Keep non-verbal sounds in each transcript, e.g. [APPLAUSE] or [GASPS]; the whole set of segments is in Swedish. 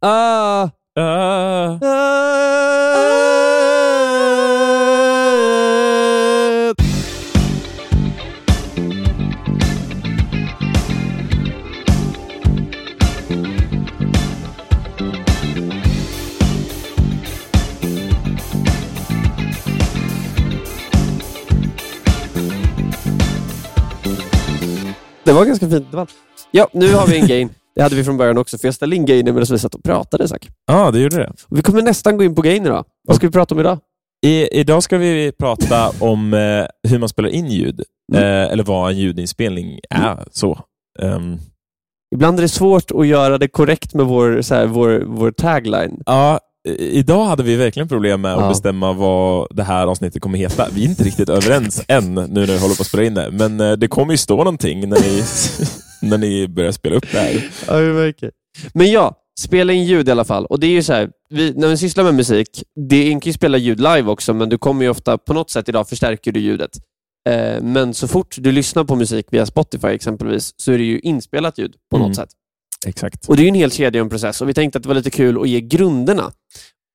Ah, Ah. ah. Det var ganska fint. Det var... Ja, nu har vi en game. Det hade vi från början också, för jag ställde in gainen medan vi satt och pratade. Ja, det gjorde det. Vi kommer nästan gå in på gain idag. Vad ska vi prata om idag? I, idag ska vi prata [LAUGHS] om eh, hur man spelar in ljud, Mm. eh, eller vad en ljudinspelning är. Så. Ehm, Ibland är det svårt att göra det korrekt med vår, så här, vår, vår tagline. ja, idag hade vi verkligen problem med att Ja. bestämma vad det här avsnittet kommer heta. Vi är inte riktigt överens än, nu när vi håller på att spela in det. Men eh, det kommer ju stå någonting när ni, [LAUGHS] när ni börjar spela upp det här. Ja, vi märker. Men ja, spela in ljud i alla fall. Och det är ju så här, vi, när vi sysslar med musik, det kan ju spela ljud live också, men du kommer ju ofta, på något sätt idag förstärker du ljudet. Eh, men så fort du lyssnar på musik via Spotify exempelvis, så är det ju inspelat ljud på Mm. något sätt. Exakt. Och Det är ju en hel kedja och en process och vi tänkte att det var lite kul att ge grunderna.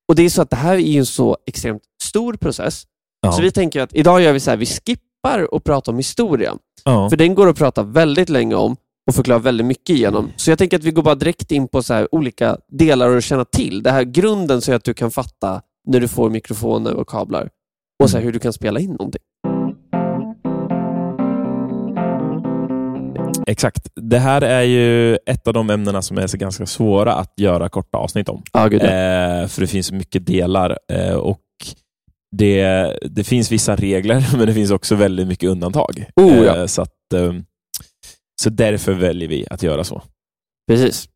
Och det är så att det här är ju en så extremt stor process, Ja. så vi tänker att idag gör vi så här, vi skippar att prata om historia. ja. För den går att prata väldigt länge om och förklara väldigt mycket igenom. Så jag tänker att vi går bara direkt in på så olika delar att känna till. Det här grunden så att du kan fatta när du får mikrofoner och kablar och så Mm. hur du kan spela in någonting. Exakt. Det här är ju ett av de ämnena som är så ganska svåra att göra korta avsnitt om. Ja, gud, ja. Eh, för det finns mycket delar eh, och det, det finns vissa regler, [LAUGHS] men det finns också väldigt mycket undantag. Oh, ja. Eh, så, att, eh, så därför väljer vi att göra så. Precis.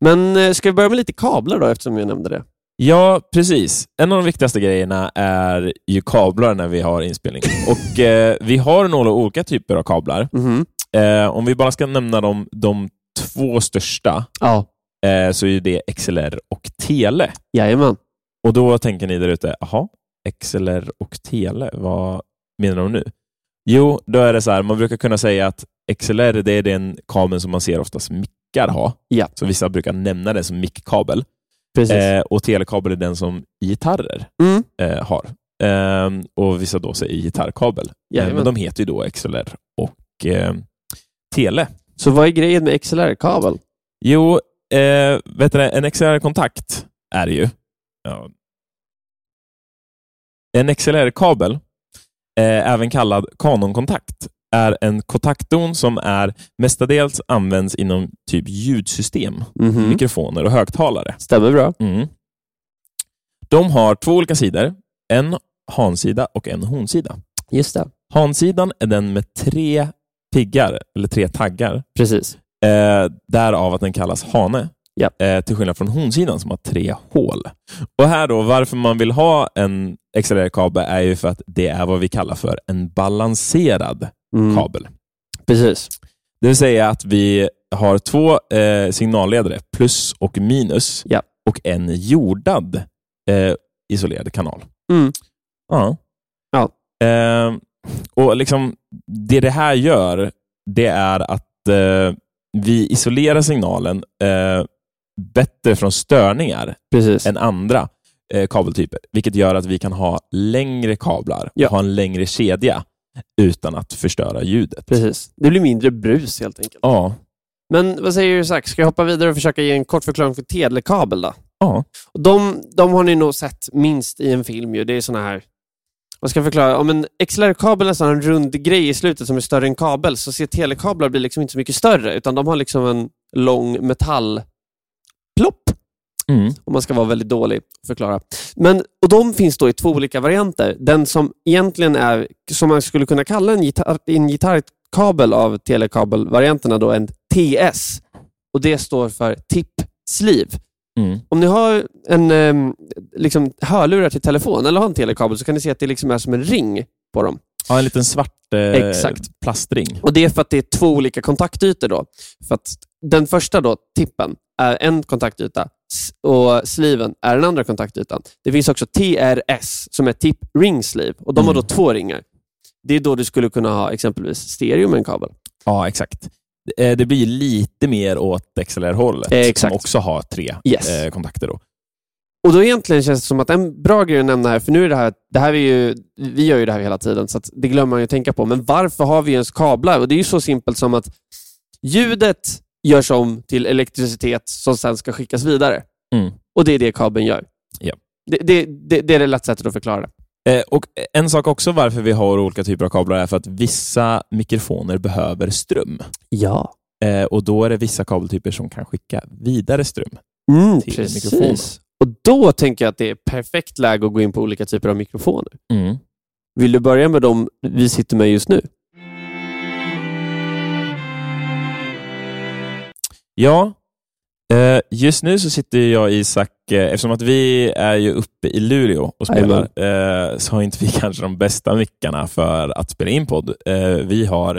Men eh, ska vi börja med lite kablar då, eftersom jag nämnde det? Ja, precis. En av de viktigaste grejerna är ju kablar när vi har inspelning. [LAUGHS] Och eh, Vi har några olika typer av kablar. Mhm. Eh, om vi bara ska nämna de, de två största, Ja, eh, så är det XLR och Tele. jajamän. Och då tänker ni där ute, jaha, XLR och Tele, vad menar de nu? Jo, då är det så här, man brukar kunna säga att XLR det är den kabeln som man ser oftast mickar ha. Ja. Så vissa brukar nämna det som mickkabel. Precis. Eh, och telekabel är den som gitarrer Mm. eh, har. Ehm, och vissa då säger gitarrkabel. Eh, Jajamän. men de heter ju då XLR och eh, Tele. Så vad är grejen med XLR-kabel? Jo, eh, vet du, en XLR-kontakt är det ju. Ja. En XLR-kabel, eh, även kallad kanonkontakt, är en kontaktdon som är mestadels används inom typ ljudsystem, Mhm. mikrofoner och högtalare. Stämmer bra. Mm. De har två olika sidor, en hansida och en honsida. Just det. Hansidan är den med tre piggar, eller tre taggar, Precis. Eh, därav att den kallas hane. Ja. Eh, till skillnad från honsidan som har tre hål. Och här då, varför man vill ha en XLR-kabel är ju för att det är vad vi kallar för en balanserad Mm. kabel. Precis. Det vill säga att vi har två eh, signalledare, plus och minus, Ja. och en jordad eh, isolerad kanal. Mm. Ja. Ja. Eh, och liksom Det det här gör, det är att eh, vi isolerar signalen eh, bättre från störningar Precis. än andra eh, kabeltyper, vilket gör att vi kan ha längre kablar Ja. och ha en längre kedja utan att förstöra ljudet. Precis. Det blir mindre brus helt enkelt. Ja. Men vad säger du Zack, ska jag hoppa vidare och försöka ge en kort förklaring för telekabel då? ja. De, de har ni nog sett minst i en film ju. Det är såna här, vad ska jag förklara? Om en XLR-kabel har en rund grej i slutet som är större än kabel, så ser telekablar bli liksom inte så mycket större, utan de har liksom en lång metallplopp, Mm. om man ska vara väldigt dålig att förklara. Men, och de finns då i två olika varianter. Den som egentligen är, som man skulle kunna kalla en, gitarr, en gitarrkabel av telekabelvarianterna, då en TS. Och det står för tip sleeve. Mm. Om ni har en um, liksom, hörlurar till telefon eller har en telekabel så kan ni se att det liksom är som en ring på dem. Ja, en liten svart eh, Exakt. plastring. Och Det är för att det är två olika kontaktytor. Då. För att den första, då, tippen, är en kontaktyta och sliven är den andra kontaktytan. Det finns också TRS som är tip ring sleeve och de har då Mm. två ringar. Det är då du skulle kunna ha exempelvis stereo med en kabel. Ja, exakt. eh, det blir lite mer åt XLR-hållet, Eh, som också har tre Yes. eh, kontakter. Då. Och då egentligen känns det som att en bra grej att nämna här, för nu är det här, det här är ju, vi gör ju det här hela tiden, så det glömmer man ju att tänka på. Men varför har vi ens kablar? Och Det är ju så simpelt som att ljudet görs om till elektricitet som sen ska skickas vidare. Mm. Och det är det kabeln gör. Ja. Det, det, det, det är det lätt sättet att förklara det. Eh, och En sak också varför vi har olika typer av kablar är för att vissa mikrofoner behöver ström. Ja. Eh, och Då är det vissa kabeltyper som kan skicka vidare ström. Mm, Till precis. mikrofonen. Och då tänker jag att det är perfekt läge att gå in på olika typer av mikrofoner. Mm. Vill du börja med de vi sitter med just nu? Ja, eh, just nu så sitter jag och Isak, eh, eftersom att vi är ju uppe i Luleå och spelar, eh, så har inte vi [LAUGHS] kanske de bästa mickarna för att spela in podd. Vi har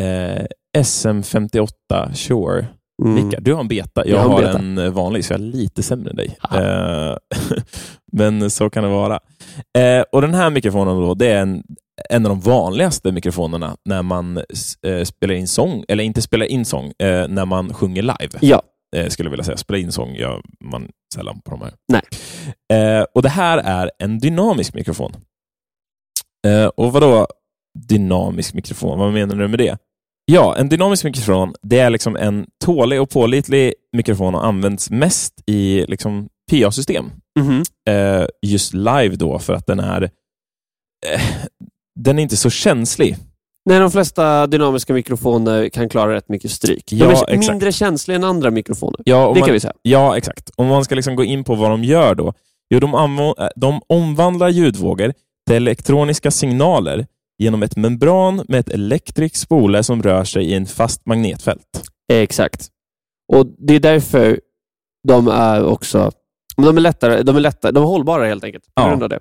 eh, SM58 Shure Mm. Du har en beta, jag, Jag har beta. en vanlig, så jag är lite sämre än dig. Ah. [LAUGHS] Men så kan det vara. Och Den här mikrofonen då, det är en, en av de vanligaste mikrofonerna när man eh, spelar in sång, eller inte spelar in sång, eh, när man sjunger live. Ja. Eh, skulle jag vilja säga. Spela in sång gör man sällan på de här. Nej. Eh, och Det här är en dynamisk mikrofon. Eh, och vad då dynamisk mikrofon? Vad menar du med det? Ja, en dynamisk mikrofon det är liksom en tålig och pålitlig mikrofon och används mest i liksom PA-system. Mhm. Eh, just live då, för att den är den är inte så känslig. Nej, de flesta dynamiska mikrofoner kan klara rätt mycket stryk. De Ja, är exakt. mindre känsliga än andra mikrofoner. Ja, Det man, kan vi säga. Ja, exakt. Om man ska liksom gå in på vad de gör då. Jo, de, äh, de omvandlar ljudvågor till elektroniska signaler genom ett membran med ett elektriskt spole som rör sig i en fast magnetfält. Exakt. Och Det är därför de är också de är lättare, de är lättare, de är hållbara helt enkelt. På Ja. grund av det.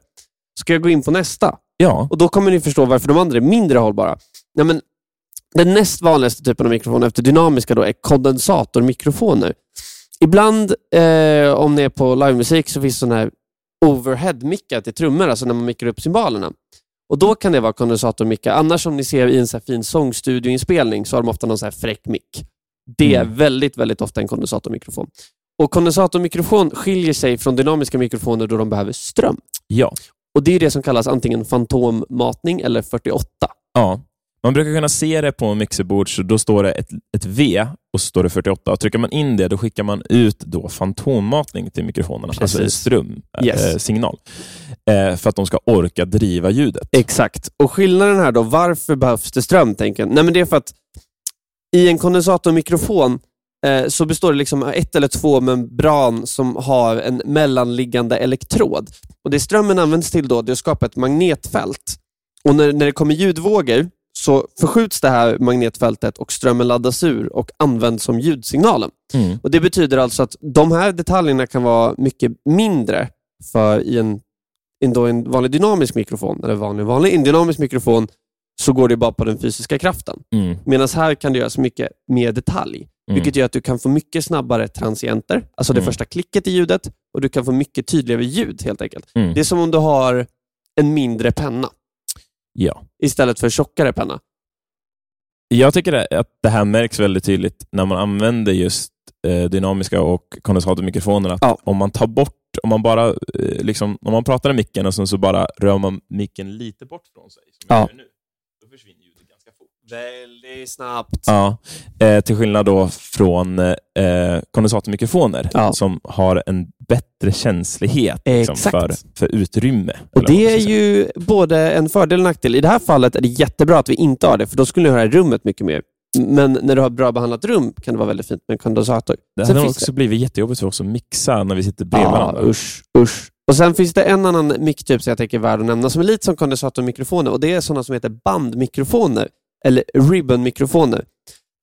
Ska jag gå in på nästa? Ja, Och Då kommer ni förstå varför de andra är mindre hållbara. Nej, men den näst vanligaste typen av mikrofon efter dynamiska då är kondensatormikrofoner. Ibland, eh, om ni är på livemusik, så finns sådana här overhead-mickar till trummor, alltså när man mickar upp cymbalerna. Och Då kan det vara kondensatormickar. Annars som ni ser i en så fin sångstudioinspelning så har de ofta någon så här fräck mick. Det är Mm. väldigt, väldigt ofta en kondensatormikrofon. Och Kondensatormikrofon skiljer sig från dynamiska mikrofoner då de behöver ström. ja, Och Det är det som kallas antingen fantommatning eller 48. ja. Man brukar kunna se det på en mixerbord, så då står det ett, ett V och så står det 48. Och trycker man in det, då skickar man ut då fantommatning till mikrofonerna, alltså en Precis. strömsignal. Yes. Eh, eh, för att de ska orka driva ljudet. Exakt. Och skillnaden här då, varför behövs det ström? Tänker jag? Nej, men det är för att i en kondensatormikrofon eh, så består det liksom av ett eller två membran som har en mellanliggande elektrod. Och Det strömmen används till då, det är att skapa ett magnetfält. Och när, när det kommer ljudvågor så förskjuts det här magnetfältet och strömmen laddas ur och används som ljudsignalen. Mm. Och Det betyder alltså att de här detaljerna kan vara mycket mindre för i en, en, en vanlig dynamisk mikrofon, eller vanlig, vanlig en dynamisk mikrofon, så går det bara på den fysiska kraften. Mm. Medan här kan det göras mycket mer detalj, Mm. vilket gör att du kan få mycket snabbare transienter, alltså det Mm. första klicket i ljudet, och du kan få mycket tydligare ljud helt enkelt. Mm. Det är som om du har en mindre penna Ja. istället för tjockare penna. Jag tycker att det här märks väldigt tydligt när man använder just eh, dynamiska och kondensatormikrofoner. Att Ja. Om man tar bort, om man bara eh, liksom, om man pratar i micken och sen så bara rör man micken lite bort från sig, som Ja. jag gör nu, då försvinner. Väldigt snabbt. Ja, eh, till skillnad då från eh, kondensatormikrofoner Ja. som har en bättre känslighet liksom, för, för utrymme. Och Det är ju både en fördel och en nackdel. I det här fallet är det jättebra att vi inte har det, för då skulle ni höra rummet mycket mer. Men när du har ett bra behandlat rum kan det vara väldigt fint med en kondensator. Det hade också blivit jättejobbigt för oss att mixa när vi sitter bredvid Ja, varandra. usch, usch. Och Sen finns det en annan micktyp som jag tänker är värd att nämna, som är lite som kondensatormikrofoner. Och Det är sådana som heter bandmikrofoner, eller ribbonmikrofoner.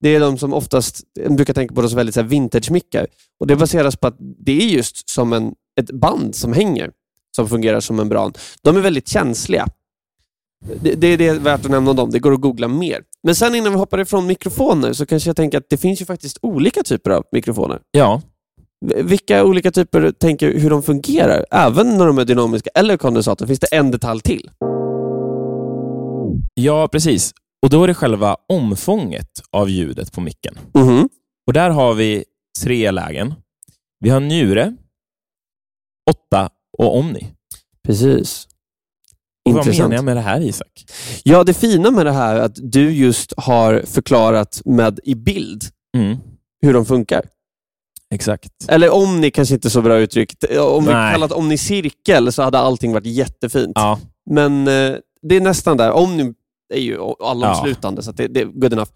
Det är de som oftast, jag brukar tänka på dem som väldigt vintage-mickar. Och Det baseras på att det är just som en, ett band som hänger, som fungerar som membran. De är väldigt känsliga. Det, det är det värt att nämna om dem. Det går att googla mer. Men sen innan vi hoppar ifrån mikrofoner så kanske jag tänker att det finns ju faktiskt olika typer av mikrofoner. Ja, Vilka olika typer tänker hur de fungerar? Även när de är dynamiska eller kondensator? Finns det en detalj till? Ja, precis. Och Då är det själva omfånget av ljudet på micken. Mhm. Och Där har vi tre lägen. Vi har njure, åtta och omni. Precis. Och vad menar jag med det här Isak? Ja, det fina med det här är att du just har förklarat med i bild Mm, hur de funkar. exakt. Eller omni kanske inte är så bra uttryckt. Om vi Nej. kallat omnicirkel så hade allting varit jättefint. Ja, Men eh, det är nästan där. Omni är ju allomslutande, så att det, det är good enough.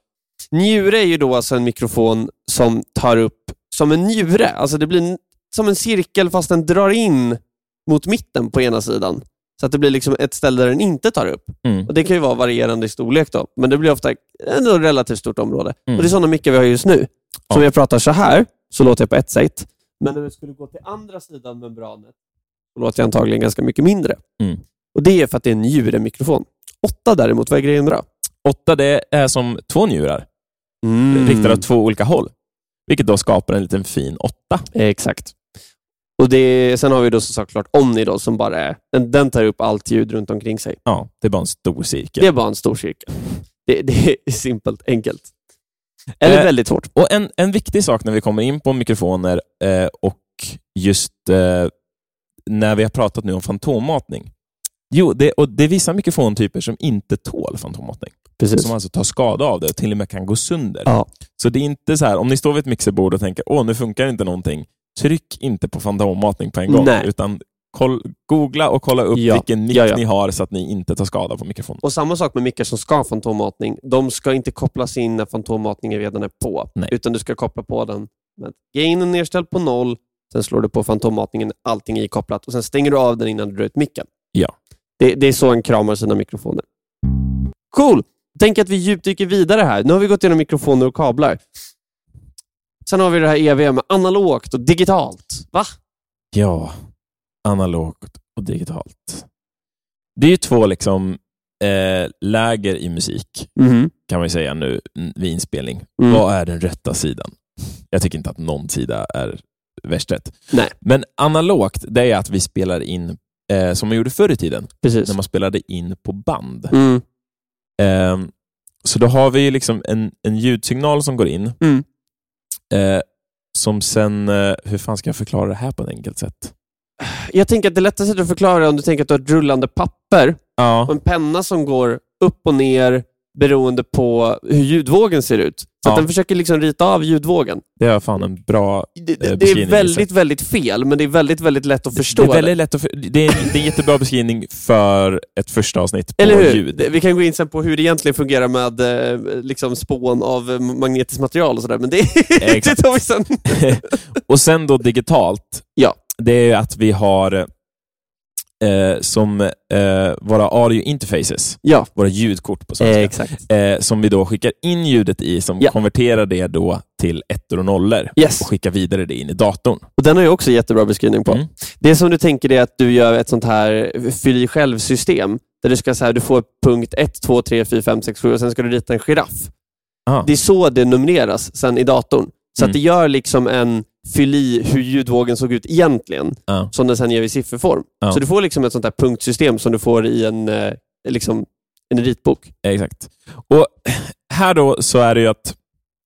Njure är ju då alltså en mikrofon som tar upp som en njure. Alltså det blir som en cirkel fast den drar in mot mitten på ena sidan. Så att det blir liksom ett ställe där den inte tar upp. mm, Och Det kan ju vara varierande i storlek då, men det blir ofta ändå ett relativt stort område. Mm. Och Det är sådana mickar vi har just nu. Så Ja. om jag pratar så här, så låter jag på ett sätt. Men när vi skulle gå till andra sidan membranet, så låter jag antagligen ganska mycket mindre. Mm. Och Det är för att det är en njuremikrofon. Åtta däremot, vad är grejen med det? åtta det är som två njurar, Mm. riktade åt två olika håll. Vilket då skapar en liten fin åtta. Exakt. Och det, Sen har vi då så såklart Omni då, som bara är, den, den tar upp allt ljud runt omkring sig. Ja, det är bara en stor cirkel. Det är bara en stor cirkel. Det, det är simpelt, enkelt. Eller Eh, väldigt svårt. Och en, en viktig sak när vi kommer in på mikrofoner eh, och just eh, när vi har pratat nu om fantommatning. Jo, det, och det är vissa mikrofontyper som inte tål fantommatning. Precis. Som alltså tar skada av det och till och med kan gå sönder. Ja. Så det är inte så här, om ni står vid ett mixerbord och tänker åh nu funkar inte någonting. Tryck inte på fantommatning på en gång. Nej. Utan koll, googla och kolla upp Ja. vilken mick Ja, ja. ni har så att ni inte tar skada på mikrofonen. Och samma sak med mickar som ska ha fantommatning. De ska inte kopplas in när fantommatningen redan är på. Nej. Utan du ska koppla på den med gainen nedställd på noll. Sen slår du på fantommatningen, allting är kopplat och sen stänger du av den innan du drar ut micken. Ja. Det, det är så en kramar sina mikrofoner. Cool! Tänk att vi djupdyker vidare här. Nu har vi gått igenom mikrofoner och kablar. Sen har vi det här eviga med analogt och digitalt. Va? Ja, analogt och digitalt. Det är ju två liksom, eh, läger i musik, kan man säga nu mm, vid inspelning. Mm. Vad är den rätta sidan? Jag tycker inte att någon sida är värst rätt. Nej. Men analogt, det är att vi spelar in, eh, som man gjorde förr i tiden, Precis. när man spelade in på band. Mm. Ehm, så då har vi liksom en, en ljudsignal som går in, Mm. eh, som sen, eh, hur fan ska jag förklara det här på ett enkelt sätt? Jag tänker att det lättaste sättet att förklara är om du tänker att du har ett rullande papper Ja, och en penna som går upp och ner beroende på hur ljudvågen ser ut. Så Ja. den försöker liksom rita av ljudvågen. det är fan en bra Det, det, Eh, det är beskrivning, väldigt, väldigt fel, men det är väldigt, väldigt lätt att förstå. Det är, väldigt lätt att för, det, är, en- det är en jättebra beskrivning för ett första avsnitt på Eller hur? ljud. Vi kan gå in sen på hur det egentligen fungerar med eh, liksom spån av eh, magnetiskt material och sådär, men det, [LAUGHS] det tar vi sen. [LAUGHS] och sen då digitalt, Ja. det är att vi har eh, som eh, våra audio interfaces, Ja, våra ljudkort på svenska, exakt. eh, som vi då skickar in ljudet i, som Ja. konverterar det då till ettor och nollor Yes. och skickar vidare det in i datorn. Och den har jag också jättebra beskrivning på. Mm. Det som du tänker är att du gör ett sånt här fyll i själv-system. Där du ska så här, du får punkt 1, 2, 3, 4, 5, 6, 7 och sen ska du rita en giraff. Ah. Det är så det numreras sen i datorn. Så Mm. att det gör liksom en fyll i hur ljudvågen såg ut egentligen, Ja. som den sen ger i sifferform. Ja. Så du får liksom ett sånt här punktsystem som du får i en, eh, liksom, en ritbok. Exakt. Och här då så är det ju att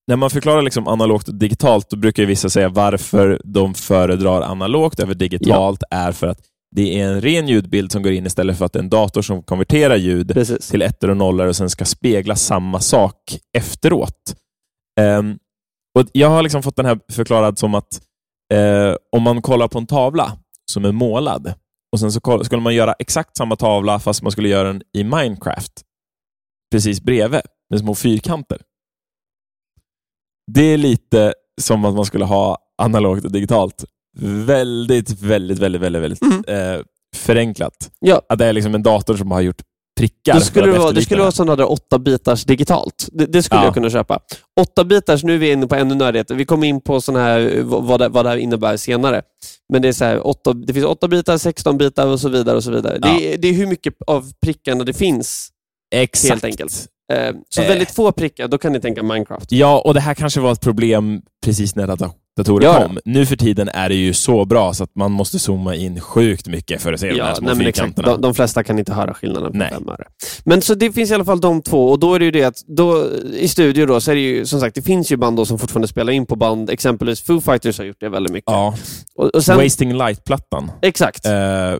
när man förklarar liksom analogt och digitalt, då brukar vissa säga varför de föredrar analogt över digitalt är för att det är en ren ljudbild som går in istället för att det är en dator som konverterar ljud Precis. till ettor och nollor och sen ska spegla samma sak efteråt. Ehm, och Jag har liksom fått den här förklarad som att eh, om man kollar på en tavla som är målad och sen så skulle man göra exakt samma tavla fast man skulle göra den i Minecraft precis bredvid med små fyrkanter. Det är lite som att man skulle ha analogt och digitalt. Väldigt, väldigt, väldigt, väldigt, väldigt Mm. eh, förenklat. Ja. Att det är liksom en dator som har gjort prickar. För skulle det, vara, det skulle vara som hade åtta bitars digitalt. Det, det skulle Ja. jag kunna köpa. Åtta bitars, nu är vi inne på ännu nördigheter. Vi kommer in på sån här, vad, det, vad det här innebär senare. Men det är så här, åtta, det finns åtta bitar, 16 bitar och så vidare. och så vidare. Ja. Det, är, det är hur mycket av prickarna det finns. Exakt. Helt enkelt. Eh, så Eh. väldigt få prickar, då kan ni tänka Minecraft. Ja, och det här kanske var ett problem precis när datorer Ja, ja. kom. Nu för tiden är det ju så bra så att man måste zooma in sjukt mycket för att se de här Ja, små nej, fyrkanterna. De, de flesta kan inte höra skillnaden på Nej. fem öre. Men så det finns i alla fall de två och då är det ju det att då, i studio då så är det ju som sagt, det finns ju band som fortfarande spelar in på band. Exempelvis Foo Fighters har gjort det väldigt mycket. Ja, Och, och sen, Wasting Light-plattan. exakt, Eh,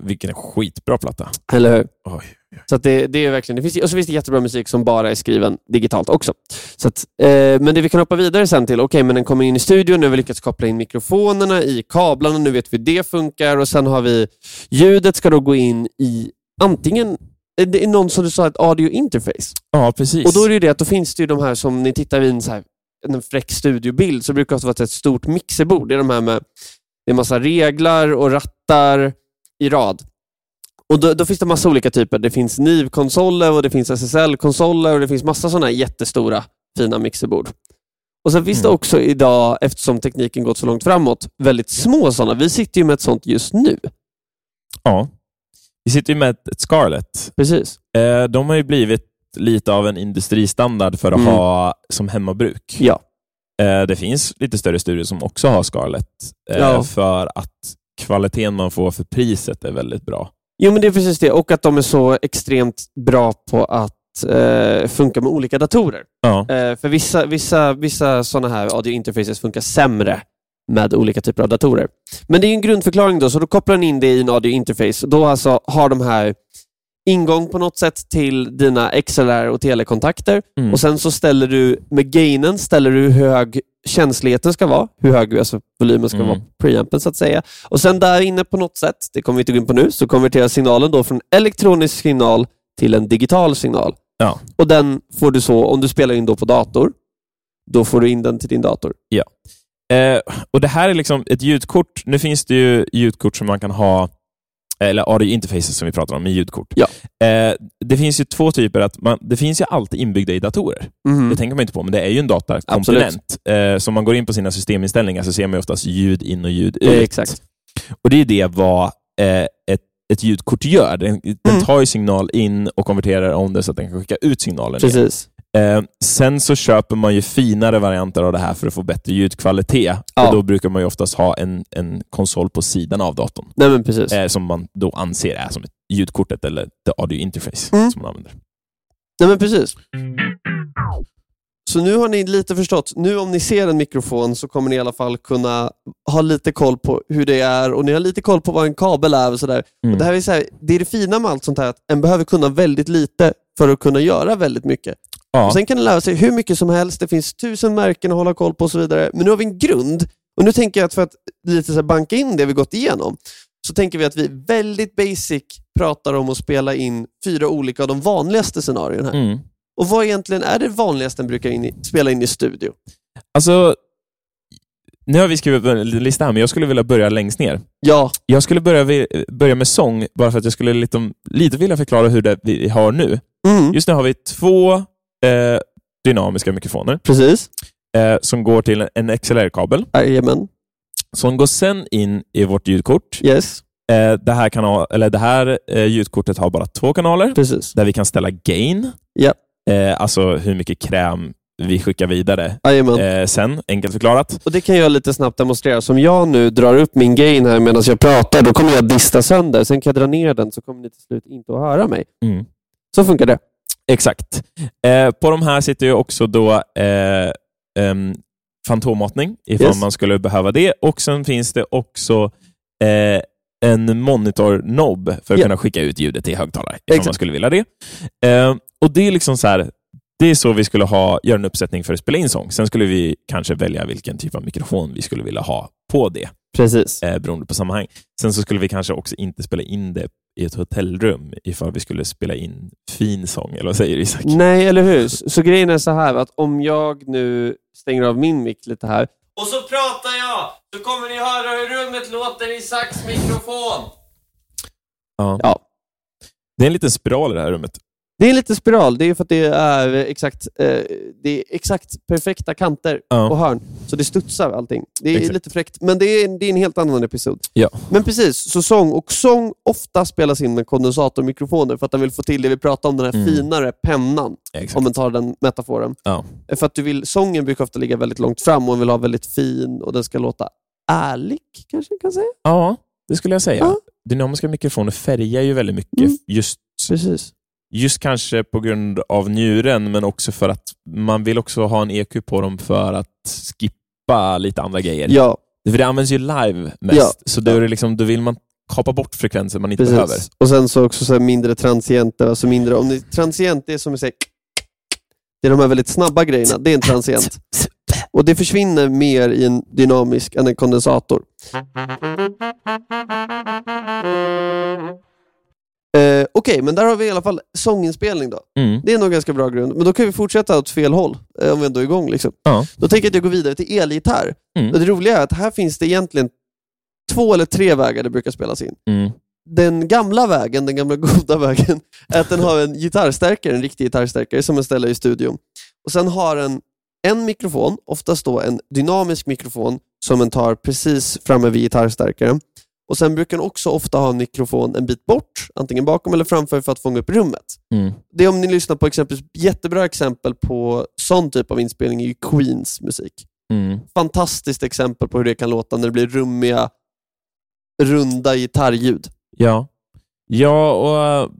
vilken skitbra platta. eller hur? Oj. Så det, det är verkligen, det finns, och så finns det jättebra musik som bara är skriven digitalt också. Så att, eh, men det vi kan hoppa vidare sen till, okej men den kommer in i studion, nu har vi lyckats koppla in mikrofonerna i kablarna, nu vet vi hur det funkar och sen har vi ljudet ska då gå in i antingen, eh, det är någon som du sa, ett audio interface. Ja, precis. Och då är det ju det att då finns det ju de här som ni tittar i en, så här, en fräck studiobild så brukar det vara ett stort mixerbord. Det är de här med det är massa reglar och rattar i rad. Och då, då finns det massa olika typer. Det finns NIV-konsoler och det finns SSL-konsoler och det finns massa sådana jättestora fina mixerbord. Och Sen finns det Mm. också idag, eftersom tekniken gått så långt framåt, väldigt små sådana. Vi sitter ju med ett sånt just nu. Ja. Vi sitter ju med ett, ett Scarlett. Precis. Eh, de har ju blivit lite av en industristandard för att Mm. ha som hemmabruk. Ja. Eh, det finns lite större studior som också har Scarlett eh, Ja. för att kvaliteten man får för priset är väldigt bra. Jo, men det är precis det. Och att de är så extremt bra på att eh, funka med olika datorer. Ja. Eh, för vissa, vissa, vissa sådana här audio interfaces funkar sämre med olika typer av datorer. Men det är en grundförklaring då, så då kopplar ni in det i en audio interface. Och då alltså har de här ingång på något sätt till dina XLR och telekontakter Mm. och sen så ställer du med gainen ställer du hur hög känsligheten ska vara, hur hög alltså volymen ska Mm. vara på preampen så att säga. Och sen där inne på något sätt, det kommer vi inte gå in på nu, så konverteras signalen då från elektronisk signal till en digital signal. Ja. Och den får du så, om du spelar in då på dator, då får du in den till din dator. Eh, och Det här är liksom ett ljudkort. Nu finns det ju ljudkort som man kan ha, eller audio interfaces som vi pratar om, med ljudkort. Ja. Eh, det finns ju två typer. Att man, det finns ju alltid inbyggda i datorer. Mhm. Det tänker man inte på, men det är ju en datakomponent. Eh, så om man går in på sina systeminställningar så ser man oftast ljud in och ljud ut. Eh, exakt. Och Det är det vad eh, ett, ett ljudkort gör. Den, den Mm. tar ju signal in och konverterar om det så att den kan skicka ut signalen. Precis. Eh, sen så köper man ju finare varianter av det här för att få bättre ljudkvalitet. Ja. Och Då brukar man ju oftast ha en, en konsol på sidan av datorn Nej men precis. eh, som man då anser är som ett ljudkortet eller the audio interface Mm. som man använder. Nej men precis. Så nu har ni lite förstått. Nu om ni ser en mikrofon så kommer ni i alla fall kunna ha lite koll på hur det är och ni har lite koll på vad en kabel är och sådär. Mm. Och det, här är så här, det är det fina med allt sånt här, att en behöver kunna väldigt lite för att kunna göra väldigt mycket. Ja. Och sen kan en lära sig hur mycket som helst, det finns tusen märken att hålla koll på och så vidare. Men nu har vi en grund. Och nu tänker jag att för att lite så banka in det vi gått igenom, så tänker vi att vi väldigt basic pratar om att spela in fyra olika av de vanligaste scenarierna. Mm. Och vad egentligen är det vanligaste en brukar in i, spela in i studio? Alltså, nu har vi skrivit en lista här, men jag skulle vilja börja längst ner. Ja, Jag skulle börja, börja med sång, bara för att jag skulle lite, lite vilja förklara hur det vi har nu. mm. Just nu har vi två eh, dynamiska mikrofoner precis. eh, som går till en XLR-kabel. Jajamän. Som går sen in i vårt ljudkort. Yes, Eh, det, här kanal, eller det här eh, ljudkortet har bara två kanaler precis. där vi kan ställa gain, Ja. eh, alltså hur mycket kräm vi skickar vidare eh, sen, enkelt förklarat. Och Det kan jag lite snabbt demonstrera. Som jag nu drar upp min gain här medan jag pratar, då kommer jag dista sönder. Sen kan jag dra ner den så kommer ni till slut inte att höra mig. Mm. Så funkar det. Exakt. Eh, på de här sitter ju också då eh, em, fantommatning, ifall Yes. man skulle behöva det. Och sen finns det också eh, en monitor-knob för att Ja. kunna skicka ut ljudet till högtalare, ifall Exakt. man skulle vilja det. Eh, och Det är liksom så här, det är så vi skulle ha, göra en uppsättning för att spela in sång. Sen skulle vi kanske välja vilken typ av mikrofon vi skulle vilja ha på det, Precis. eh, beroende på sammanhang. Sen så skulle vi kanske också inte spela in det i ett hotellrum ifall vi skulle spela in fin sång, eller vad säger Isak? Nej, eller hur? Så grejen är så här att om jag nu stänger av min mick lite här och så pratar jag, så kommer ni höra hur rummet låter i Isaks mikrofon. Ja. Ja. Det är en liten spiral i det här rummet. Det är lite spiral, det är för att det är exakt, eh, det är exakt perfekta kanter Ja. och hörn. Så det studsar allting. Det är Exakt. lite fräckt, men det är, det är en helt annan episod. Ja. Men precis, så sång, och sång ofta spelas in med kondensatormikrofoner för att den vill få till det vi pratade om, den här Mm. finare pennan, Exakt. om man tar den metaforen. Ja. För att du vill, sången brukar ofta ligga väldigt långt fram och man vill ha väldigt fin och den ska låta ärlig, kanske man kan säga. ja, det skulle jag säga. Ja. Dynamiska mikrofoner färgar ju väldigt mycket. Mm. Just, Precis. Just kanske på grund av njuren, men också för att man vill också ha en EQ på dem för att skippa lite andra grejer. Ja, För det används ju live mest, Ja. så då, är det liksom, då vill man kapa bort frekvenser man inte behöver. precis. Och sen så också så mindre transienter, alltså mindre, om det, transient är som att säga [CLEARS THROAT] det är de här väldigt snabba grejerna, det är en transient. Och det försvinner mer i en dynamisk än en kondensator. Eh, Okej, men där har vi i alla fall sånginspelning då. Mm. Det är nog ganska bra grund. Men då kan vi fortsätta åt fel håll, eh, om vi ändå är igång. Liksom. Ja. Då tänker jag att jag går vidare till elgitarr. Mm. Det roliga är att här finns det egentligen två eller tre vägar det brukar spelas in. Mm. Den gamla vägen, den gamla [LAUGHS] goda vägen, är att den har en gitarrstärkare, en riktig gitarrstärkare som man ställer i studion. Och Sen har den en mikrofon, oftast då en dynamisk mikrofon, som den tar precis framme vid gitarrstärkaren. Och Sen brukar den också ofta ha en mikrofon en bit bort, antingen bakom eller framför för att fånga upp rummet. Mm. Det är om ni lyssnar på exempelvis, jättebra exempel på sån typ av inspelning är Queens musik. Mm. Fantastiskt exempel på hur det kan låta när det blir rummiga, runda gitarrljud. Ja. Ja, och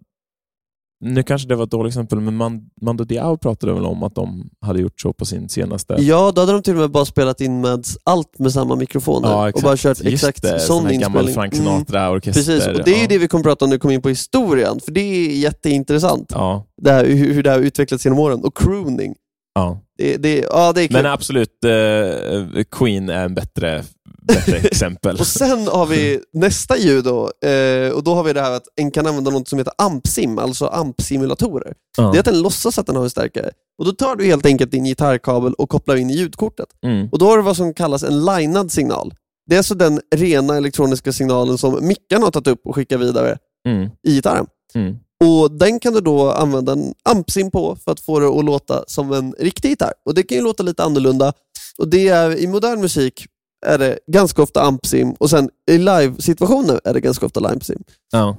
nu kanske det var ett dåligt exempel, men Man- Mando Diao pratade väl om att de hade gjort så på sin senaste... Ja, då hade de till och med bara spelat in med allt med samma mikrofoner Ja, och bara kört exakt det, sån här gammal inspelning. Frank Mm, Sinatra-orkester. Precis, och det är ja. det vi kommer prata om när vi kommer in på historien, för det är jätteintressant. Ja, Det här, hur, det har utvecklats genom åren. Och crooning. ja. Det, det, ja, det är kul. Men absolut, eh, Queen är en bättre, bättre exempel. Och sen har vi nästa ljud då, eh, och då har vi det här att en kan använda något som heter AMP-sim, alltså AMP-simulatorer. Ja. Det är att den låtsas att den har en stärkare. Och Då tar du helt enkelt din gitarrkabel och kopplar in i ljudkortet. Mm. Och Då har du vad som kallas en linad signal. Det är alltså den rena elektroniska signalen som mickarna har tagit upp och skickat vidare Mm. i gitarren. Mm. Och Den kan du då använda en ampsim på för att få det att låta som en riktig gitarr. Och Det kan ju låta lite annorlunda. Och det är, I modern musik är det ganska ofta ampsim och sen i live-situationer är det ganska ofta limesim. Ja.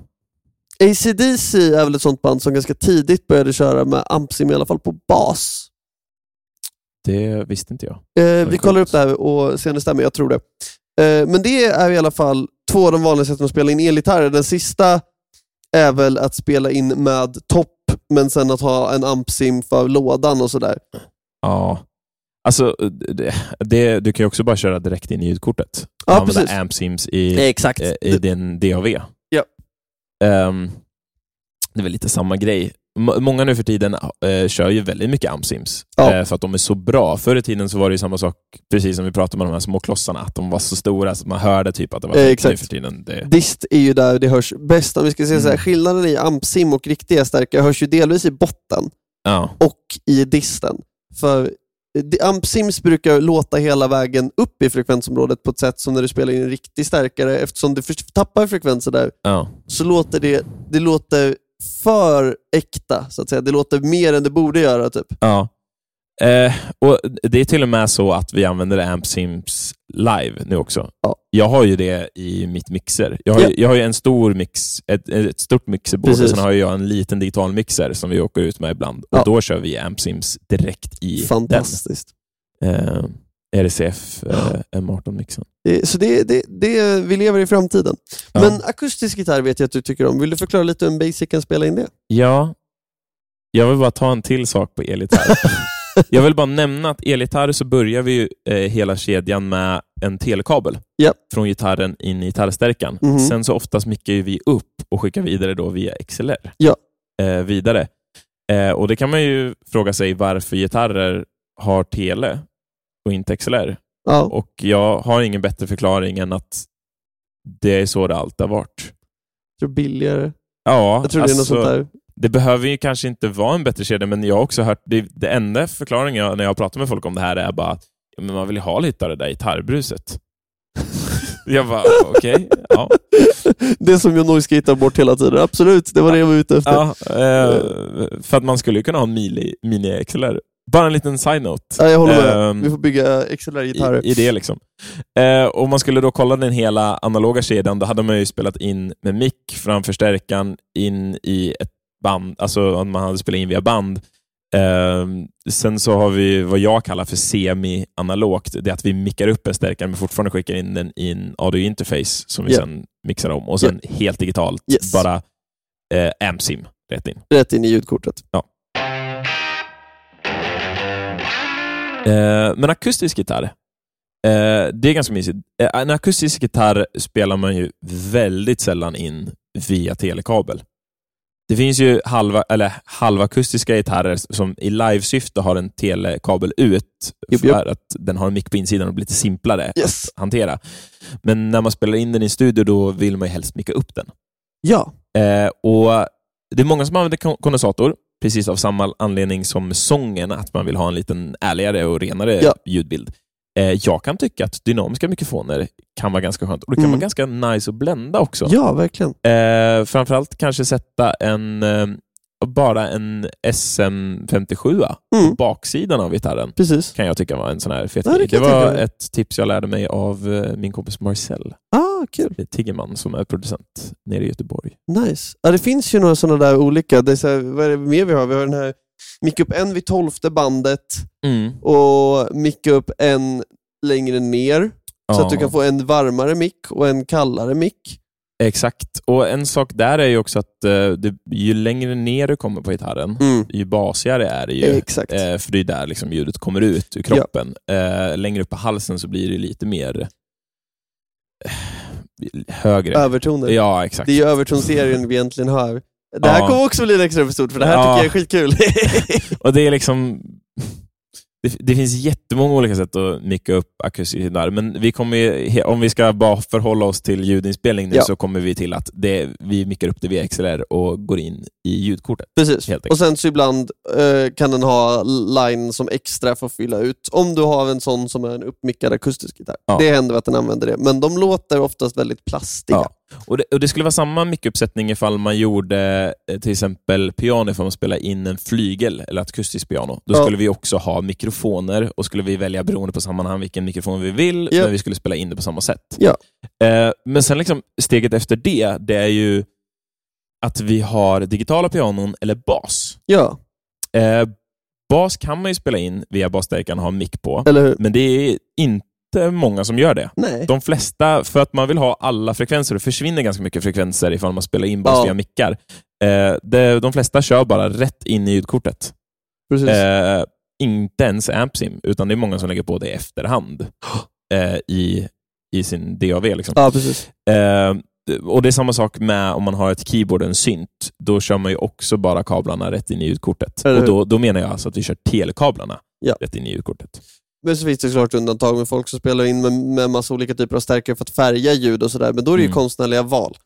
ACDC är väl ett sånt band som ganska tidigt började köra med ampsim, i alla fall på bas. Det visste inte jag. Eh, vi kollar upp det här och ser om det stämmer, jag tror det. Eh, men det är i alla fall två av de vanliga sätten att spela in elgitarrer. Den sista är väl att spela in med topp, men sen att ha en ampsim för lådan och sådär. Ja. Alltså, det, det, du kan ju också bara köra direkt in i ljudkortet. Ja, Använda precis. amp sims i, Exakt. eh, i din DAV. Ja. Ehm, det är väl lite samma grej. M- många nu för tiden eh, kör ju väldigt mycket amp sims Ja. eh, för att de är så bra. Förr i tiden så var det ju samma sak, precis som vi pratade med de här små klossarna, att de var så stora så att man hörde typ att det var Eh, exakt. Nu för tiden. Det, Dist är ju där det hörs bäst. Om vi ska säga så här, Mm. skillnaden i ampsim och riktiga stärkare hörs ju delvis i botten ja. och i disten. För ampsims brukar låta hela vägen upp i frekvensområdet på ett sätt som när du spelar in en riktig stärkare, eftersom du tappar frekvenser där, Ja. så låter det, det låter för äkta, så att säga. Det låter mer än det borde göra. Typ. Ja. Eh, och Det är till och med så att vi använder Amp Sims live nu också. Ja. Jag har ju det i mitt mixer. Jag har, Ja. ju, jag har ju en stor mix, ett, ett stort mixerbord och Precis. sen har jag en liten digital mixer som vi åker ut med ibland. Ja. Och Då kör vi Amp Sims direkt i Fantastiskt. den. Eh, RCF eh, M18-mixen. Det- Så det, det, det, vi lever i framtiden. Men akustisk gitarr vet jag att du tycker om. Vill du förklara lite hur en basic kan spela in det? Ja, jag vill bara ta en till sak på elgitarr. [LAUGHS] jag vill bara nämna att elgitarr så börjar vi ju, eh, hela kedjan med en telekabel Ja. från gitarren in i gitarrstärkan. Mhm. Sen så oftast mickar vi upp och skickar vidare då via XLR. Ja. Eh, vidare. Eh, och Det kan man ju fråga sig varför gitarrer har tele och inte XLR. Ja. Och jag har ingen bättre förklaring än att det är så det alltid har varit. Jag tror billigare. Ja, Jag tror det är något alltså- sånt där. Det behöver ju kanske inte vara en bättre kedja, men jag har också hört, det, det enda förklaringen jag, när jag pratar med folk om det här är bara att man vill ju ha lite av det där gitarrbruset. [LAUGHS] Jag bara, okej. ja. Det som jag noise gatar bort hela tiden. Absolut, det var det jag var ute efter. Ja, eh, för att man skulle ju kunna ha en mini, mini XLR. Bara en liten side-note. Ja, jag håller med. Ehm, Vi får bygga XLR-gitarrer. i, i det liksom. Eh, om man skulle då kolla den hela analoga kedjan, då hade man ju spelat in med mick, framförstärkan, in i ett band, alltså om man hade spelat in via band. Eh, sen så har vi vad jag kallar för semi-analogt. Det är att vi mickar upp en stärkare men fortfarande skickar in den i en audio-interface som vi Ja. sen mixar om. Och sen helt digitalt, Yes. bara eh, AmpSim rätt in. Rätt in i ljudkortet. Eh, men akustisk gitarr, eh, det är ganska mysigt. Eh, en akustisk gitarr spelar man ju väldigt sällan in via telekabel. Det finns ju halva, eller halvakustiska gitarrer som i livesyfte har en telekabel ut Japp, för att den har en mick på insidan och blir lite simplare Yes. att hantera. Men när man spelar in den i studio då vill man ju helst micka upp den. Ja, Eh, och Det är många som använder kon- kondensator, precis av samma anledning som sången, att man vill ha en liten ärligare och renare Ja. ljudbild. Eh, jag kan tycka att dynamiska mikrofoner kan vara ganska skönt. Och det kan Mm. vara ganska nice att blända också. ja verkligen. Eh, framförallt kanske sätta en eh, bara en SM57 på Mm. baksidan av gitarren. Precis. kan jag tycka var en sån här fet Ja, det Det var ett tips jag lärde mig av eh, min kompis Marcel Ah, kul. Tiggerman som är producent nere i Göteborg. Nice. Ja, det finns ju några sådana där olika. Det är här, vad är det mer vi har? Vi har den här mick upp en vid tolfte bandet och mick upp en längre ner. Så Ja. att du kan få en varmare mick och en kallare mick. Exakt. Och En sak där är ju också att eh, det, ju längre ner du kommer på gitarren, Mm. ju basigare är det ju. Exakt. Eh, för det är där liksom ljudet kommer ut ur kroppen. Eh, längre upp på halsen så blir det lite mer högre. Övertoner. Ja, exakt. Det är ju övertonserien vi egentligen har. Det här Ja. kommer också bli extra för stort, för det här Ja. tycker jag är skitkul. [LAUGHS] Och det är liksom... Det, det finns jättemånga olika sätt att micka upp akustisk gitarr, men vi kommer om vi ska bara förhålla oss till ljudinspelning nu Ja. så kommer vi till att det, vi mickar upp det via XLR och går in i ljudkortet. Precis. Och sen så ibland eh, kan den ha line som extra för att fylla ut. Om du har en sån som är en uppmickad akustisk gitarr. Ja. Det händer att den använder det, men de låter oftast väldigt plastiga. Ja. Och det, och det skulle vara samma mickuppsättning ifall man gjorde eh, till exempel piano, ifall man spelade in en flygel eller akustiskt piano. Då Ja. skulle vi också ha mikrofoner och skulle vi välja beroende på sammanhang vilken mikrofon vi vill, Ja. men vi skulle spela in det på samma sätt. Ja. Eh, men sen liksom steget efter det, det är ju att vi har digitala pianon eller bas. Ja, Eh, bas kan man ju spela in via basstärkan och ha mick på, eller hur? men det är inte många som gör det. Nej. De flesta, för att man vill ha alla frekvenser, det försvinner ganska mycket frekvenser ifall man spelar in Ja. via mickar. Eh, det, de flesta kör bara rätt in i ljudkortet. Precis. Eh, inte ens AmpSim, utan det är många som lägger på det i efterhand [GASPS] eh, i, i sin DAV. Liksom. Ja, precis. Eh, och Det är samma sak med om man har ett keyboard och en synt. Då kör man ju också bara kablarna rätt in i ljudkortet. Och då, då menar jag alltså att vi kör telekablarna Ja. rätt in i ljudkortet. Men så finns det såklart undantag med folk som spelar in med, med massa olika typer av stärkare för att färga ljud och sådär, men då är det ju Mm. konstnärliga val.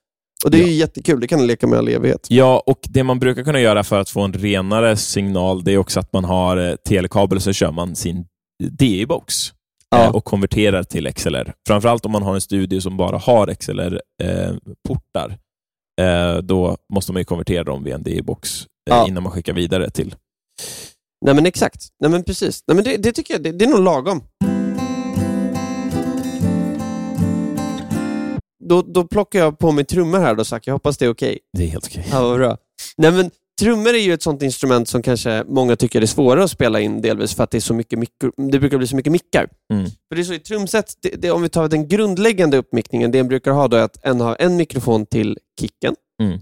Och det är ju jättekul, det kan du leka med all evighet. Ja, och det man brukar kunna göra för att få en renare signal, det är också att man har eh, telekabel och så kör man sin DI-box Ja. eh, och konverterar till XLR. Framförallt om man har en studio som bara har XLR-portar. Eh, då måste man ju konvertera dem via en DI-box eh, Ja. innan man skickar vidare till... Nej men exakt, nej men precis. Nej, men det, det tycker jag, det, det är nog lagom. Då, då plockar jag på mig trummor här då Zack, jag hoppas det är okej. Det är helt okej. Ja, vad bra. Nej, men trummor är ju ett sånt instrument som kanske många tycker är svårare att spela in, delvis för att det, är så mycket mikro, det brukar bli så mycket mickar. Mm. För det är så i trumset, det, det, om vi tar den grundläggande uppmickningen, det en brukar ha då är att en har en mikrofon till kicken, Mm.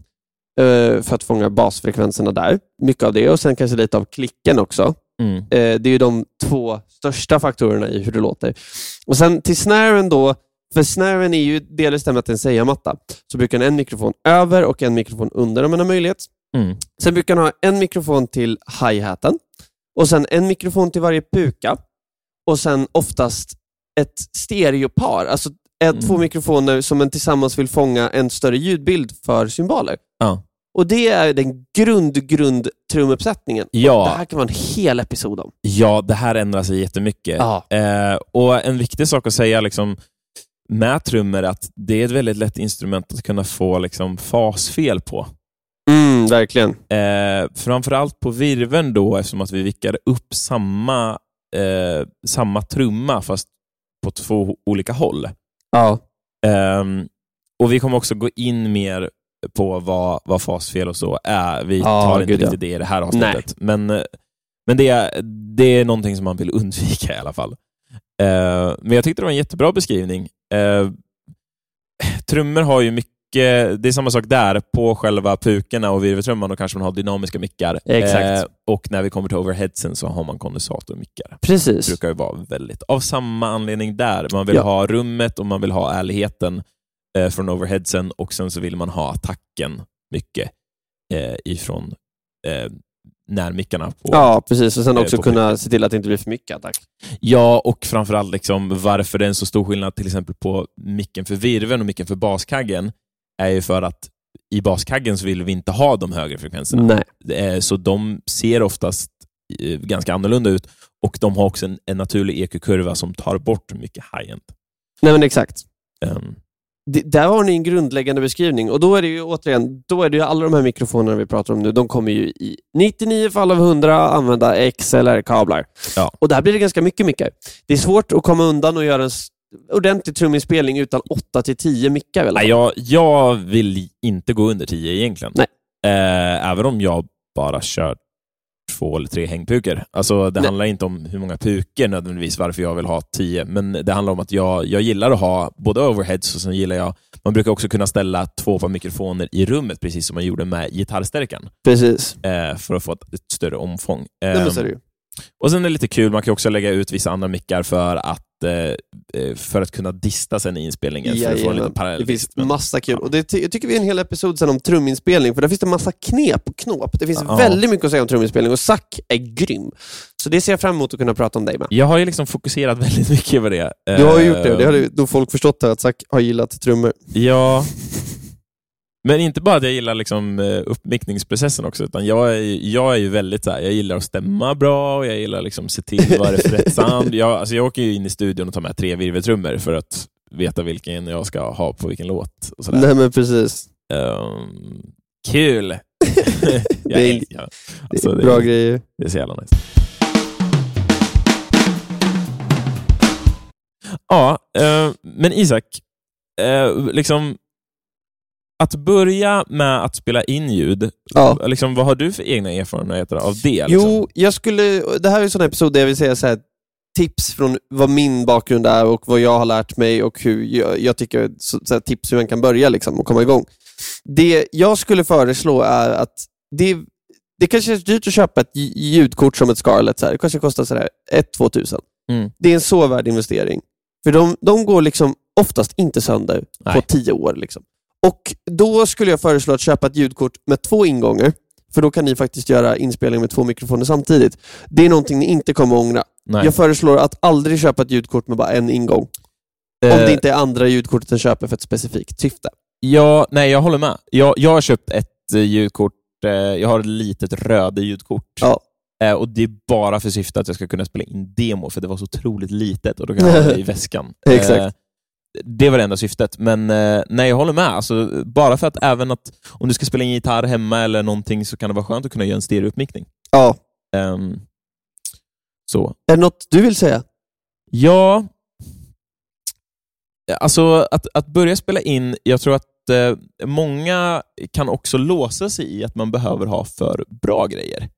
Eh, för att fånga basfrekvenserna där. Mycket av det och sen kanske lite av klicken också. Mm. Eh, det är ju de två största faktorerna i hur det låter. Och sen till snaren då, för snaren är ju delvis det med att det är en sägarmatta, så brukar den ha en mikrofon över och en mikrofon under om man har möjlighet. Mm. Sen brukar den ha en mikrofon till hi-haten och sen en mikrofon till varje puka och sen oftast ett stereopar, alltså ett, Mm. två mikrofoner som en tillsammans vill fånga en större ljudbild för symboler. Ja. Och det är den grund, grund trumuppsättningen. Ja. Det här kan vara en hel episod om. Ja, det här ändrar sig jättemycket. Ja. Eh, och En viktig sak att säga, liksom, med trummor att det är ett väldigt lätt instrument att kunna få liksom, fasfel på. Mm, verkligen. Eh, framförallt på virven då, eftersom att vi vickar upp samma, eh, samma trumma fast på två olika håll. Ja. Ehm, och Vi kommer också gå in mer på vad, vad fasfel och så är. Vi tar inte riktigt det i det här avsnittet. Men, eh, men det, är, det är någonting som man vill [LAUGHS] undvika i alla fall. Eh, men jag tyckte det var en jättebra beskrivning. Uh, trummor har ju mycket, det är samma sak där, på själva pukorna och virveltrumman, då kanske man har dynamiska mickar. Exakt. Eh, och när vi kommer till overheadsen så har man kondensatormickar. Det Precis. brukar ju vara väldigt, av samma anledning där. Man vill Ja. ha rummet och man vill ha ärligheten eh, från overheadsen och sen så vill man ha attacken mycket eh, ifrån eh, närmickarna. På, Ja, precis. Och sen Eh, också kunna se till att det inte blir för mycket attack. Ja, och framförallt liksom varför det är en så stor skillnad till exempel på micken för virven och micken för baskaggen är ju för att i baskaggen så vill vi inte ha de högre frekvenserna. Nej. Eh, Så de ser oftast eh, ganska annorlunda ut och de har också en, en naturlig EQ-kurva som tar bort mycket high-end. Nej, men exakt. Ehm, Det, där har ni en grundläggande beskrivning och då är det ju återigen, då är det ju alla de här mikrofonerna vi pratar om nu, de kommer ju i 99 fall av 100 använda XLR-kablar. Ja. Och där blir det ganska mycket mickar. Det är svårt att komma undan och göra en ordentlig truminspelning utan 8 till 10 mickar. Väl? nej, jag, jag vill inte gå under 10 egentligen. Nej. Eh, även om jag bara kör två eller tre hängpukor. Alltså, det Nej. handlar inte om hur många pukor nödvändigtvis, varför jag vill ha 10, men det handlar om att jag, jag gillar att ha både overheads och sen gillar jag, man brukar också kunna ställa två par mikrofoner i rummet, precis som man gjorde med gitarrstärkan, Precis. eh, för att få ett, ett större omfång. Nej, men Ehm. Och sen är det lite kul, man kan också lägga ut vissa andra mickar för att, eh, eh, för att kunna dista sen i inspelningen. för att få en liten Det parallelldisk. finns massa kul. Och det ty- jag tycker vi är en hel episod sen om truminspelning, för där finns det massa knep och knåp. Det finns Ja. väldigt mycket att säga om truminspelning och Zack är grym. Så det ser jag fram emot att kunna prata om dig med. Jag har ju liksom fokuserat [LAUGHS] väldigt mycket på det. Du har ju gjort det, Eh, det har då folk förstått att Zack har gillat trummor. Ja. Men inte bara att jag gillar liksom eh, uppmickningsprocessen också, utan jag är, jag är ju väldigt så här, jag gillar att stämma bra och jag gillar liksom att se till vad det är för rätt sound. Jag, alltså jag åker ju in i studion och tar med tre virveltrummor för att veta vilken jag ska ha på vilken låt. Och sådär. Nej men precis. Ehm, kul! [LAUGHS] Det är- jag, ja, Det alltså, är det, bra grejer. det är så jävla nice. Ja, eh, men Isak, eh, liksom att börja med att spela in ljud, Ja. liksom, vad har du för egna erfarenheter av det? Liksom? Jo, jag skulle... Det här är en sån här episod där jag vill säga så här, tips från vad min bakgrund är och vad jag har lärt mig och hur jag, jag tycker, så, så här, tips hur man kan börja liksom, och komma igång. Det jag skulle föreslå är att det, det kanske är dyrt att köpa ett lj- ljudkort som ett Scarlett. Så här. Det kanske kostar sådär 1-2 tusen. Mm. Det är en så värd investering. För de, de går liksom oftast inte sönder på Nej. tio år. Liksom. Och Då skulle jag föreslå att köpa ett ljudkort med två ingångar, för då kan ni faktiskt göra inspelning med två mikrofoner samtidigt. Det är någonting ni inte kommer att ångra. Nej. Jag föreslår att aldrig köpa ett ljudkort med bara en ingång. Om Eh, det inte är andra ljudkortet än köper för ett specifikt syfte. Ja, nej, jag håller med. Jag, jag har köpt ett eh, ljudkort, eh, jag har ett litet röde ljudkort. Ja. Eh, och Det är bara för syfte att jag ska kunna spela in demo, för det var så otroligt litet och då kan jag ha det i [LAUGHS] väskan. Exakt. Det var det enda syftet. Men eh, nej, jag håller med. Alltså, bara för att även att om du ska spela in gitarr hemma eller någonting så kan det vara skönt att kunna göra en stereouppmickning. Ja. Ehm, så. Är det något du vill säga? Ja, alltså att, att börja spela in, jag tror att eh, många kan också låsa sig i att man behöver ha för bra grejer.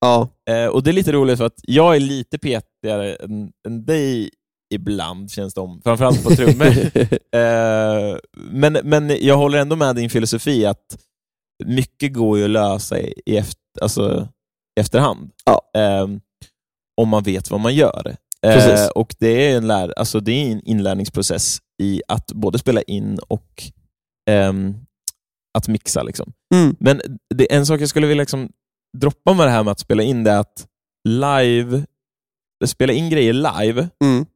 Ja. Eh, och Det är lite roligt för att jag är lite petigare än, än dig ibland, känns det om. Framförallt på trummor. [LAUGHS] eh, men, men jag håller ändå med din filosofi att mycket går ju att lösa i, i, efter, alltså, i efterhand. Ja. Eh, om man vet vad man gör. Eh, och det är, en lär, alltså det är en inlärningsprocess i att både spela in och ehm, att mixa. Liksom. Mm. Men det, en sak jag skulle vilja liksom droppa med det här med att spela in det är att live, spela in grejer live Mm.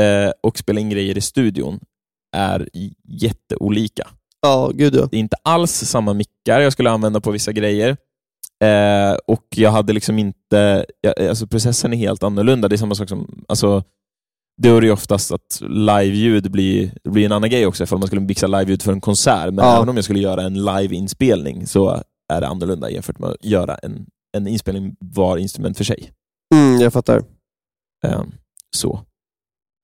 Eh, och spela in grejer i studion är jätteolika. Ja, gud ja. Det är inte alls samma mickar jag skulle använda på vissa grejer. Eh, och jag hade liksom inte, jag, alltså processen är helt annorlunda. Det är samma sak som, alltså, då är det ju oftast att live-ljud blir, blir en annan grej också, ifall man skulle mixa live-ljud för en konsert. Men Ja. även om jag skulle göra en live-inspelning så är det annorlunda jämfört med att göra en, en inspelning var instrument för sig. Mm, jag fattar. Ehm, så.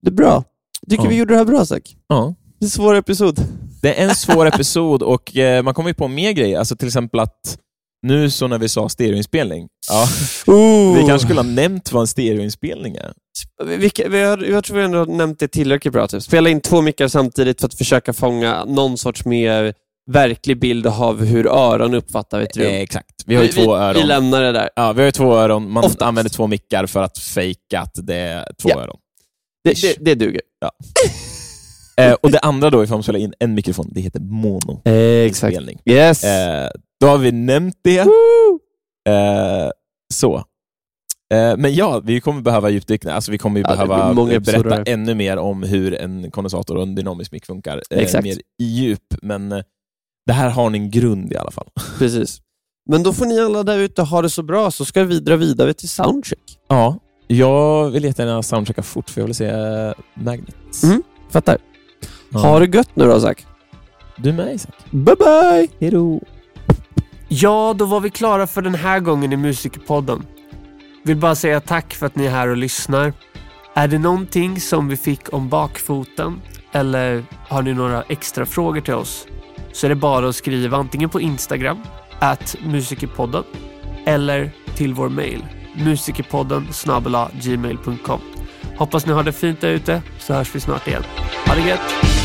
Det är bra. Tycker Ja. vi gjorde det här bra, Zack. Ja. Det är en svår episod. Det är en svår episod och eh, man kommer ju på mer grejer. Alltså till exempel att nu så när vi sa stereoinspelning, ja, Oh. vi kanske skulle ha nämnt vad en stereoinspelning är. Vilka, vi har, jag tror vi ändå har nämnt det tillräckligt bra. Typ. Spela in två mickar samtidigt för att försöka fånga någon sorts mer verklig bild av hur öron uppfattar ett rum. Eh, exakt. Vi har ju två vi, öron. Vi lämnar det där. Ja, vi har ju två öron. Man Oftast. använder två mickar för att fejka att det är två Ja. öron. Det, det, det duger. [LAUGHS] Eh, och det andra då, ifall man spelar in en mikrofon, det heter mono. exakt. inspelning. Yes. Eh, då har vi nämnt det. Eh, så. Eh, men ja, vi kommer behöva djupdyka. Alltså, vi kommer ju Ja, behöva berätta ännu mer om hur en kondensator och en dynamisk mick funkar. Eh, Exakt. Mer i djup, men eh, det här har ni en grund i alla fall. [LAUGHS] Precis. Men då får ni alla där ute ha det så bra, så ska vi dra vidare till soundcheck. Ja, jag vill jättegärna soundchecka fort, för jag vill se Magnets. Mm. Fattar. Ja. Ha det gött nu då, Zack. Du med Isak? Bye bye! Hejdå! Ja, då var vi klara för den här gången i Musikerpodden. Vill bara säga tack för att ni är här och lyssnar. Är det någonting som vi fick om bakfoten eller har ni några extra frågor till oss så är det bara att skriva antingen på Instagram, at musikerpodden eller till vår mail, musikerpodden snabel-a gmail.com. Hoppas ni har det fint där ute så hörs vi snart igen. Ha det gött!